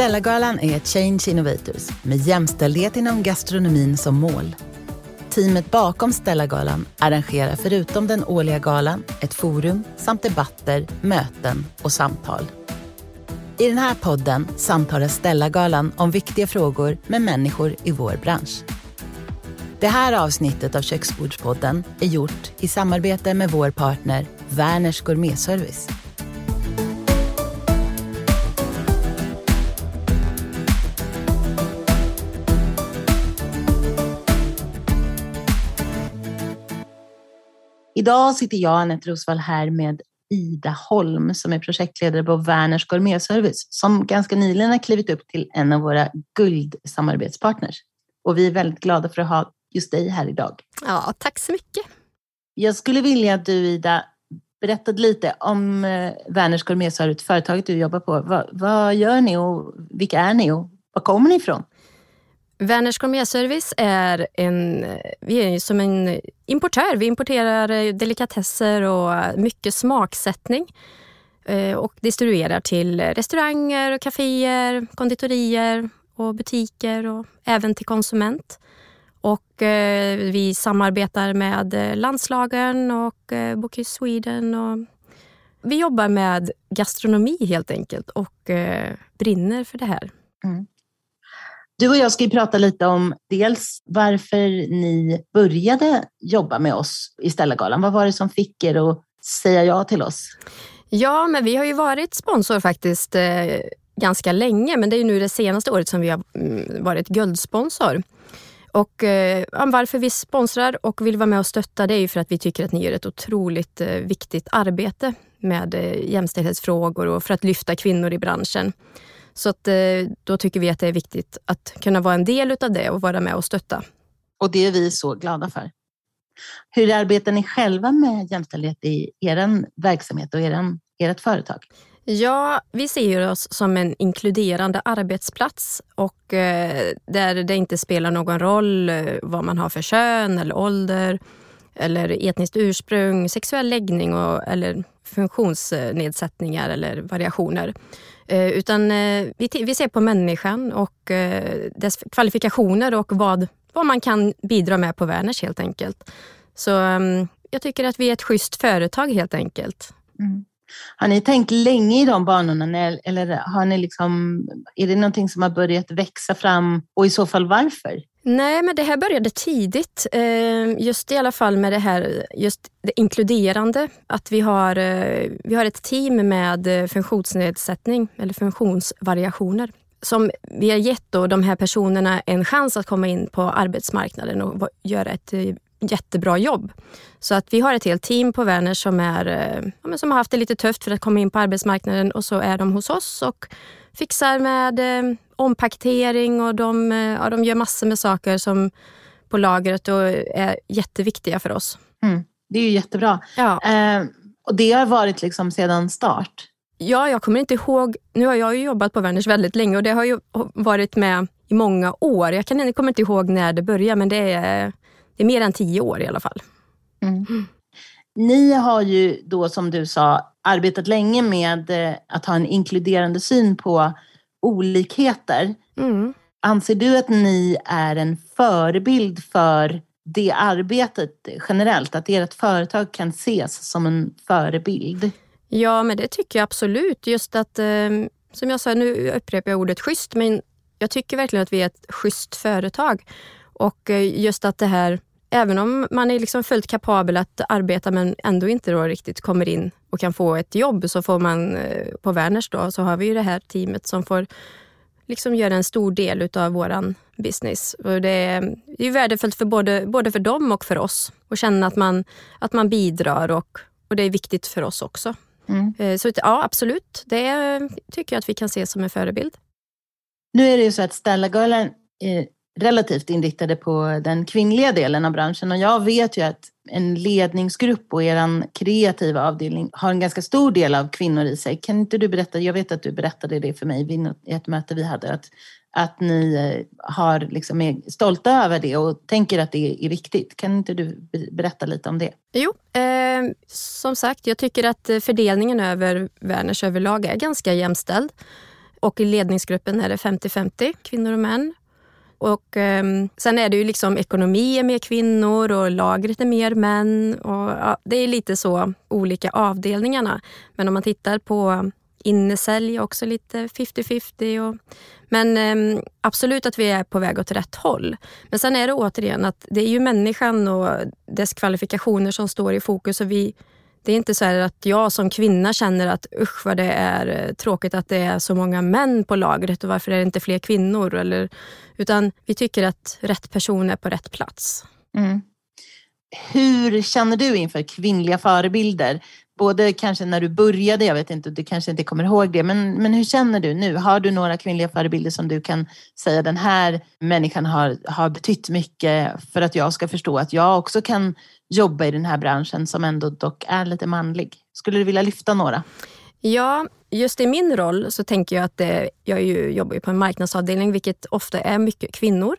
Stellagalan är Change Innovators med jämställdhet inom gastronomin som mål. Teamet bakom Stellagalan arrangerar förutom den årliga galan ett forum samt debatter, möten och samtal. I den här podden samtalar Stellagalan om viktiga frågor med människor i vår bransch. Det här avsnittet av Köksbordspodden är gjort i samarbete med vår partner Werners Gourmetservice. Idag sitter jag, Anette Rosvall, här med Ida Holm som är projektledare på Werners Gourmetservice som ganska nyligen har klivit upp till en av våra guldsamarbetspartners. Och vi är väldigt glada för att ha just dig här idag. Ja, tack så mycket. Jag skulle vilja att du, Ida, berättade lite om eh, Werners Gourmetservice, företaget du jobbar på. Vad, vad gör ni och vilka är ni och var kommer ni ifrån? Werners Gourmetservice är en, vi är som en importör. Vi importerar eh, delikatesser och mycket smaksättning eh, och distribuerar till restauranger, kaféer, konditorier och butiker och även till konsument. Och eh, vi samarbetar med landslagen och Bocuse Sweden. Och vi jobbar med gastronomi helt enkelt och brinner för det här. Mm. Du och jag ska ju prata lite om dels varför ni började jobba med oss i Stellagalan. Vad var det som fick er att säga ja till oss? Ja, men vi har ju varit sponsor faktiskt eh, ganska länge, men det är nu det senaste året som vi har mm, varit guldsponsor. Och eh, varför vi sponsrar och vill vara med och stötta det är ju för att vi tycker att ni gör ett otroligt eh, viktigt arbete med eh, jämställdhetsfrågor och för att lyfta kvinnor i branschen. Så att, eh, då tycker vi att det är viktigt att kunna vara en del av det och vara med och stötta. Och det är vi så glada för. Hur arbetar ni själva med jämställdhet i er verksamhet och er, ert företag? Ja, vi ser oss som en inkluderande arbetsplats och eh, där det inte spelar någon roll eh, vad man har för kön eller ålder eller etniskt ursprung, sexuell läggning och, eller funktionsnedsättningar eller variationer. Eh, utan eh, vi, vi ser på människan och eh, dess kvalifikationer och vad, vad man kan bidra med på Werners helt enkelt. Så ehm, jag tycker att vi är ett schysst företag helt enkelt. Mm. Har ni tänkt länge i de banorna eller har ni liksom, är det någonting som har börjat växa fram och i så fall varför? Nej, men det här började tidigt. Eh, just i alla fall med det här just det inkluderande. Att vi har, eh, vi har ett team med eh, funktionsnedsättning eller funktionsvariationer som vi har gett då de här personerna en chans att komma in på arbetsmarknaden och göra ett jättebra jobb. Så att vi har ett helt team på Werner som, är, som har haft det lite tufft för att komma in på arbetsmarknaden och så är de hos oss och fixar med ompaketering och de, ja, de gör massor med saker som på lagret och är jätteviktiga för oss. Mm, det är ju jättebra. Ja. Eh, och det har varit liksom sedan start? Ja, jag kommer inte ihåg. Nu har jag ju jobbat på Werners väldigt länge och det har ju varit med i många år. Jag, kan, jag kommer inte ihåg när det började, men det är, det är mer än tio år i alla fall. Mm. Mm. Ni har ju då, som du sa, arbetat länge med eh, att ha en inkluderande syn på olikheter. Mm. Anser du att ni är en förebild för det arbetet generellt? Att ert företag kan ses som en förebild? Ja, men det tycker jag absolut. Just att, eh, som jag sa, nu upprepar jag ordet schysst, men jag tycker verkligen att vi är ett schysst företag. Och eh, just att det här, även om man är liksom fullt kapabel att arbeta men ändå inte då riktigt kommer in och kan få ett jobb, så får man eh, på Werners då, så har vi ju det här teamet som får liksom göra en stor del av vår business. Och det, är, är värdefullt för både, både för dem och för oss att känna att man, att man bidrar och, och det är viktigt för oss också. Mm. Eh, så ja, absolut. Det tycker jag att vi kan se som en förebild. Nu är det ju så att Stella-galan är relativt inriktade på den kvinnliga delen av branschen och jag vet ju att en ledningsgrupp och er kreativa avdelning har en ganska stor del av kvinnor i sig. Kan inte du berätta, jag vet att du berättade det för mig vid ett möte vi hade, att, att ni eh, har liksom är stolta över det och tänker att det är viktigt. Kan inte du berätta lite om det? Jo, eh, som sagt, jag tycker att fördelningen över Werners överlag är ganska jämställd. Och i ledningsgruppen är det 50-50 kvinnor och män. Och eh, Sen är det ju liksom ekonomi är mer kvinnor och lagret är mer män. Och, ja, det är lite så olika avdelningarna. Men om man tittar på innesälj också lite 50-50. Men eh, absolut att vi är på väg åt rätt håll. Men sen är det återigen att det är ju människan och dess kvalifikationer som står i fokus. Och vi, det är inte så att jag som kvinna känner att usch vad det är eh, tråkigt att det är så många män på lagret och varför är det inte fler kvinnor? Eller, utan vi tycker att rätt person är på rätt plats. Mm. Hur känner du inför kvinnliga förebilder? Både kanske när du började, jag vet inte, du kanske inte kommer ihåg det, men, men hur känner du nu? Har du några kvinnliga förebilder som du kan säga den här människan har, har betytt mycket för att jag ska förstå att jag också kan jobba i den här branschen som ändå dock är lite manlig? Skulle du vilja lyfta några? Ja, just i min roll så tänker jag att det, jag ju, jobbar ju på en marknadsavdelning vilket ofta är mycket kvinnor.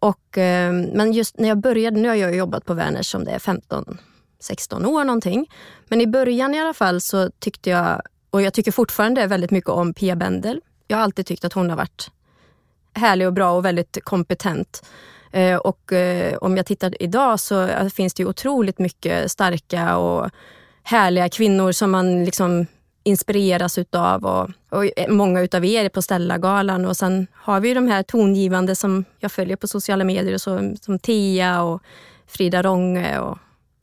Och, eh, men just när jag började, nu har jag jobbat på Werners som det är 15 16 år någonting. Men i början i alla fall så tyckte jag, och jag tycker fortfarande väldigt mycket om Pia Bendel. Jag har alltid tyckt att hon har varit härlig och bra och väldigt kompetent. Eh, och eh, om jag tittar idag så eh, finns det ju otroligt mycket starka och härliga kvinnor som man liksom inspireras utav. Och, och många utav er på Stellagalan. Och sen har vi de här tongivande som jag följer på sociala medier, så, som Tia och Frida Ronge och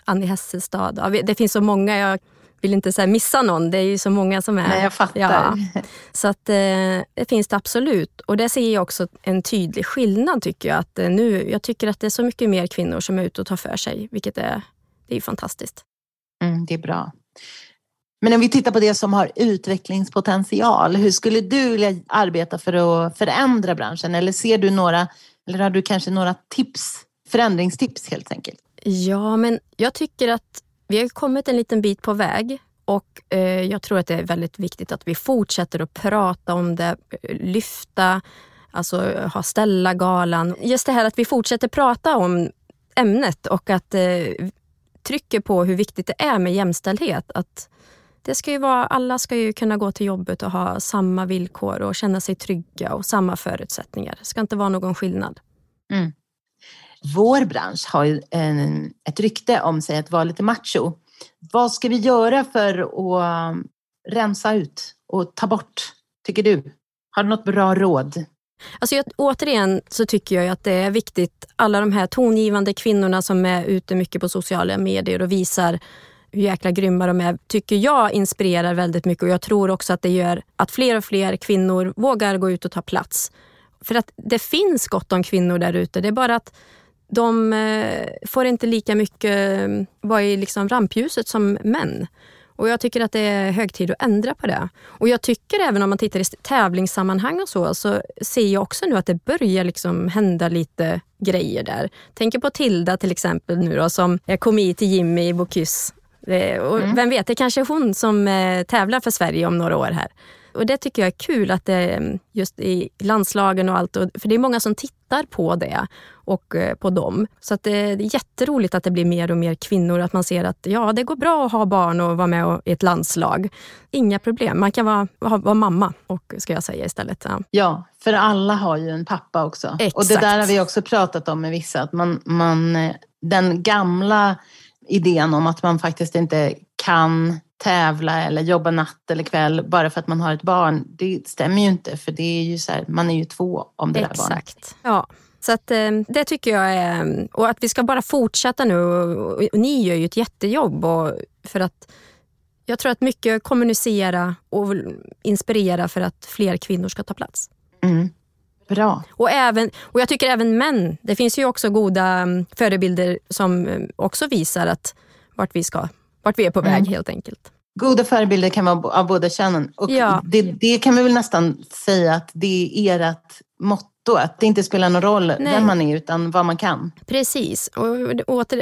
Annie Hesselstad. Det finns så många. Jag vill inte så missa någon. Det är ju så många som är... Nej, jag fattar. Ja. Så att, eh, det finns det absolut. Och det ser jag också en tydlig skillnad tycker jag. Att eh, nu, jag tycker att det är så mycket mer kvinnor som är ute och tar för sig, vilket är, det är fantastiskt. Mm, det är bra. Men om vi tittar på det som har utvecklingspotential, hur skulle du vilja arbeta för att förändra branschen? Eller ser du några, eller har du kanske några tips, förändringstips helt enkelt? Ja, men jag tycker att vi har kommit en liten bit på väg och eh, jag tror att det är väldigt viktigt att vi fortsätter att prata om det, eh, lyfta, alltså ha ställa galan. Just det här att vi fortsätter prata om ämnet och att eh, trycker på hur viktigt det är med jämställdhet. Att det ska ju vara, alla ska ju kunna gå till jobbet och ha samma villkor och känna sig trygga och samma förutsättningar. Det ska inte vara någon skillnad. Mm vår bransch har ju en, ett rykte om sig att vara lite macho. Vad ska vi göra för att um, rensa ut och ta bort, tycker du? Har du något bra råd? Alltså jag, återigen så tycker jag att det är viktigt, alla de här tongivande kvinnorna som är ute mycket på sociala medier och visar hur jäkla grymma de är, tycker jag inspirerar väldigt mycket och jag tror också att det gör att fler och fler kvinnor vågar gå ut och ta plats. För att det finns gott om kvinnor där ute. Det är bara att de eh, får inte lika mycket eh, vara i liksom rampljuset som män. Och Jag tycker att det är hög tid att ändra på det. Och Jag tycker även om man tittar i tävlingssammanhang och så, så ser jag också nu att det börjar liksom hända lite grejer där. Tänker på Tilda till exempel nu då, som kom hit till Jimmy i Bocuse. Och mm. Vem vet, det kanske är hon som eh, tävlar för Sverige om några år här. Och Det tycker jag är kul att det just i landslagen och allt, för det är många som tittar på det och eh, på dem. Så att det är jätteroligt att det blir mer och mer kvinnor, att man ser att ja, det går bra att ha barn och vara med i ett landslag. Inga problem. Man kan vara, vara mamma, och, ska jag säga istället. Ja. ja, för alla har ju en pappa också. Exakt. Och det där har vi också pratat om med vissa, att man, man, eh, den gamla idén om att man faktiskt inte kan tävla eller jobba natt eller kväll bara för att man har ett barn. Det stämmer ju inte för det är ju så här, man är ju två om det Exakt. där barnet. Exakt. Ja. Så att, eh, det tycker jag är... Och att vi ska bara fortsätta nu. Och, ni gör ju ett jättejobb. Och för att jag tror att mycket kommunicera och inspirera för att fler kvinnor ska ta plats. Mm. Bra. Och, även, och jag tycker även män. Det finns ju också goda mm, förebilder som mm, också visar att vart vi ska vart vi är på väg mm. helt enkelt. Goda förebilder kan vara av båda könen. Och ja. det, det, kan vi väl nästan säga att det är ert motto, att det inte spelar någon roll Nej. vem man är utan vad man kan. Precis. Och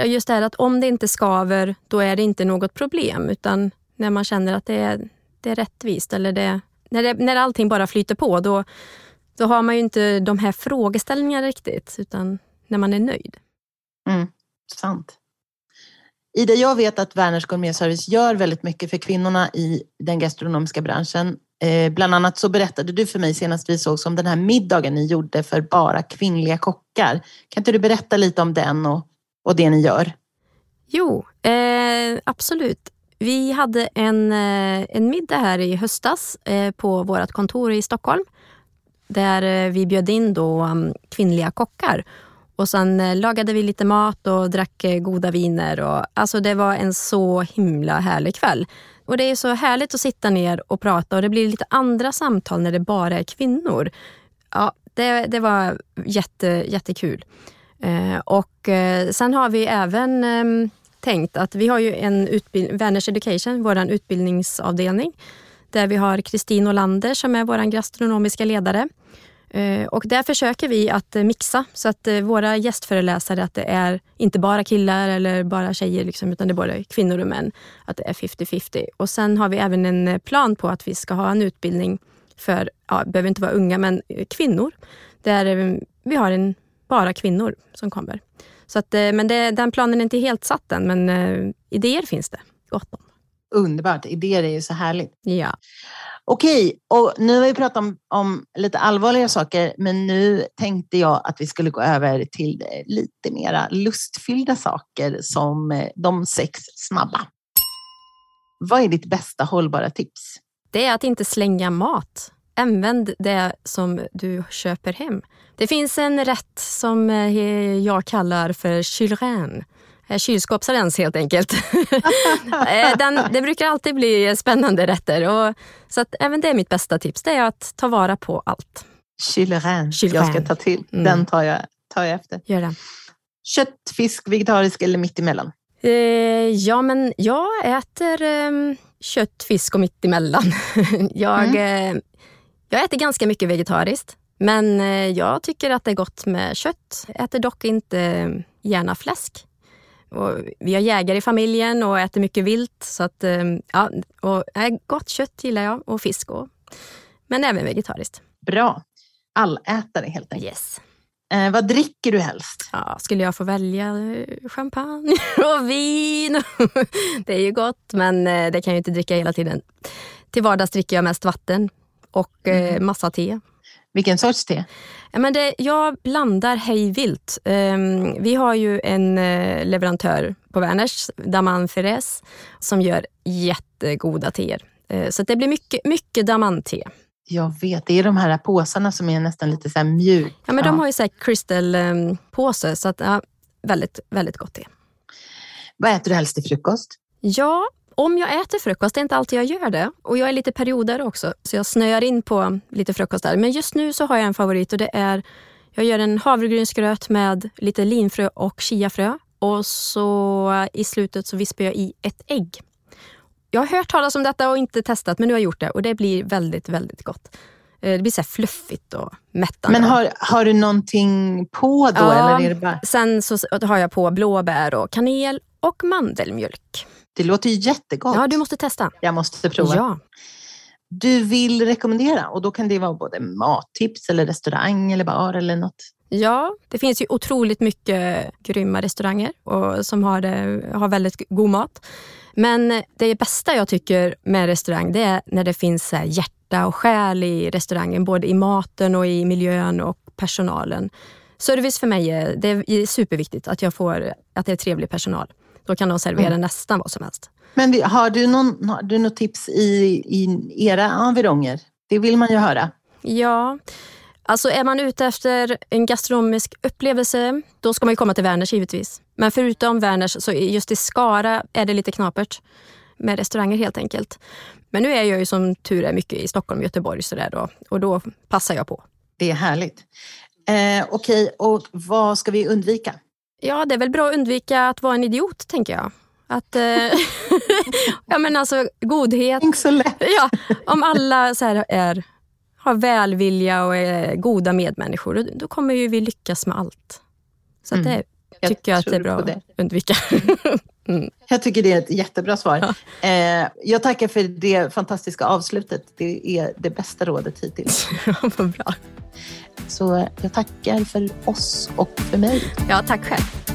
just det här att om det inte skaver, då är det inte något problem. Utan när man känner att det är, det är rättvist eller det, när, det, när allting bara flyter på, då, då har man ju inte de här frågeställningarna riktigt, utan när man är nöjd. Mm, sant. Ida, jag vet att Werners Gourmetservice gör väldigt mycket för kvinnorna i den gastronomiska branschen. Eh, bland annat så berättade du för mig senast vi sågs om den här middagen ni gjorde för bara kvinnliga kockar. Kan inte du berätta lite om den och, och det ni gör? Jo, eh, absolut. Vi hade en, eh, en middag här i höstas eh, på vårt kontor i Stockholm där eh, vi bjöd in då um, kvinnliga kockar. Och sen eh, lagade vi lite mat och drack eh, goda viner. Och, alltså det var en så himla härlig kväll. Och det är så härligt att sitta ner och prata och det blir lite andra samtal när det bara är kvinnor. Ja, det, det var jätte, jättekul. Eh, och eh, sen har vi även eh, tänkt att vi har ju en utbildning, Väners Education, vår utbildningsavdelning, där vi har Kristin Olander som är vår gastronomiska ledare. Eh, och där försöker vi att mixa så att eh, våra gästföreläsare, att det är inte bara killar eller bara tjejer, liksom, utan det är både kvinnor och män. Att det är 50-50. Och sen har vi även en plan på att vi ska ha en utbildning för, ja, behöver inte vara unga, men kvinnor. Där vi har en, bara kvinnor som kommer. Så att, eh, men det, den planen är inte helt satt än, men idéer finns det gott om. Underbart, idéer är ju så härligt. Ja. Okej, och nu har vi pratat om, om, lite allvarliga saker, men nu tänkte jag att vi skulle gå över till lite mera lustfyllda saker som eh, de sex snabba. Vad är ditt bästa hållbara tips? Det är att inte slänga mat. Använd det som du köper hem. Det finns en rätt som eh, jag kallar för chilren. Eh, kylskåpsrens helt enkelt. Eh, den, det brukar alltid bli spännande rätter. Och, så att även det är mitt bästa tips, det är att ta vara på allt. Chilren, jag ska ta till. Mm. Den tar jag, tar jag efter. Gör det. Kött, fisk, vegetarisk eller mittemellan? Eh, ja, men jag äter eh, kött, fisk och mittemellan. jag, mm. eh, jag äter ganska mycket vegetariskt. Men eh, jag tycker att det är gott med kött. Äter dock inte gärna fläsk. Och vi har jägare i familjen och äter mycket vilt. Så att, eh, ja, och, gott kött gillar jag och fisk. Och, men även vegetariskt. Bra. Allätare helt enkelt. Yes. Eh, vad dricker du helst? Ja, skulle jag få välja champagne och vin. det är ju gott, men det kan jag inte dricka hela tiden. Till vardags dricker jag mest vatten och mm. massa te. Vilken sorts te? Ja, men det, jag blandar hej vilt. Um, vi har ju en uh, leverantör på Werners, Daman Ferez, som gör jättegoda teer. Uh, så det blir mycket, mycket Daman-te. Jag vet, det är de här påsarna som är nästan lite så här mjuka. Ja, men de har ju så här crystal-påse, så att, ja, väldigt, väldigt gott te. Vad äter du helst till frukost? Ja, om jag äter frukost, det är inte alltid jag gör det. Och jag är lite perioder också, så jag snöar in på lite frukost där. Men just nu så har jag en favorit och det är, jag gör en havregrynsgröt med lite linfrö och chiafrö. Och så i slutet så vispar jag i ett ägg. Jag har hört talas om detta och inte testat, men nu har jag gjort det och det blir väldigt, väldigt gott. Eh, det blir så fluffigt och mättande. Men har, har du någonting på då? Ja, eller är det bara... sen så har jag på blåbär och kanel och mandelmjölk. Det låter ju jättegott. Ja, du måste testa. Jag måste prova. Ja. Du vill rekommendera och då kan det vara både mattips eller restaurang eller bar eller något. Ja, det finns ju otroligt mycket grymma restauranger och som har, det, har väldigt god mat. Men det bästa jag tycker med restaurang det är när det finns hjärta och själ i restaurangen. Både i maten och i miljön och personalen. Service för mig är, det är superviktigt att jag får att det är trevlig personal. Då kan de servera mm. nästan vad som helst. Men har du, någon, har du något tips i, i era environger? Det vill man ju höra. Ja, alltså är man ute efter en gastronomisk upplevelse, då ska man ju komma till Werners givetvis. Men förutom Werners, så just i Skara är det lite knapert med restauranger helt enkelt. Men nu är jag ju som tur är mycket i Stockholm Göteborg så där då, och då passar jag på. Det är härligt. Eh, Okej, okay. och vad ska vi undvika? Ja, det är väl bra att undvika att vara en idiot, tänker jag. Att, eh, ja men alltså godhet. Tänk så lätt. ja, om alla så här är, har välvilja och är goda medmänniskor, då, då kommer ju vi lyckas med allt. Så mm. det jag tycker jag att det är bra att undvika. mm. Jag tycker det är ett jättebra svar. Ja. Eh, jag tackar för det fantastiska avslutet. Det är det bästa rådet hittills. ja, vad bra. Så jag tackar för oss och för mig. Ja, tack själv.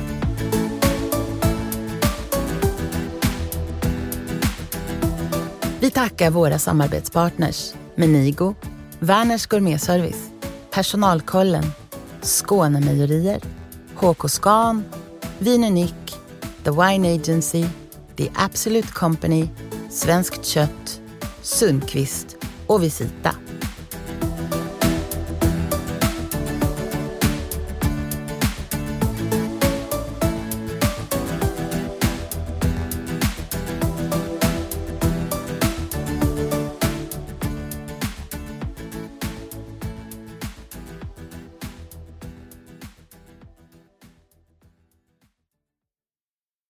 Vi tackar våra samarbetspartners Menigo, Werners Gourmetservice, Personalkollen, Skånemejerier, HK Scan, Vin Unik, The Wine Agency, The Absolute Company, Svenskt Kött, Sundqvist och Visita.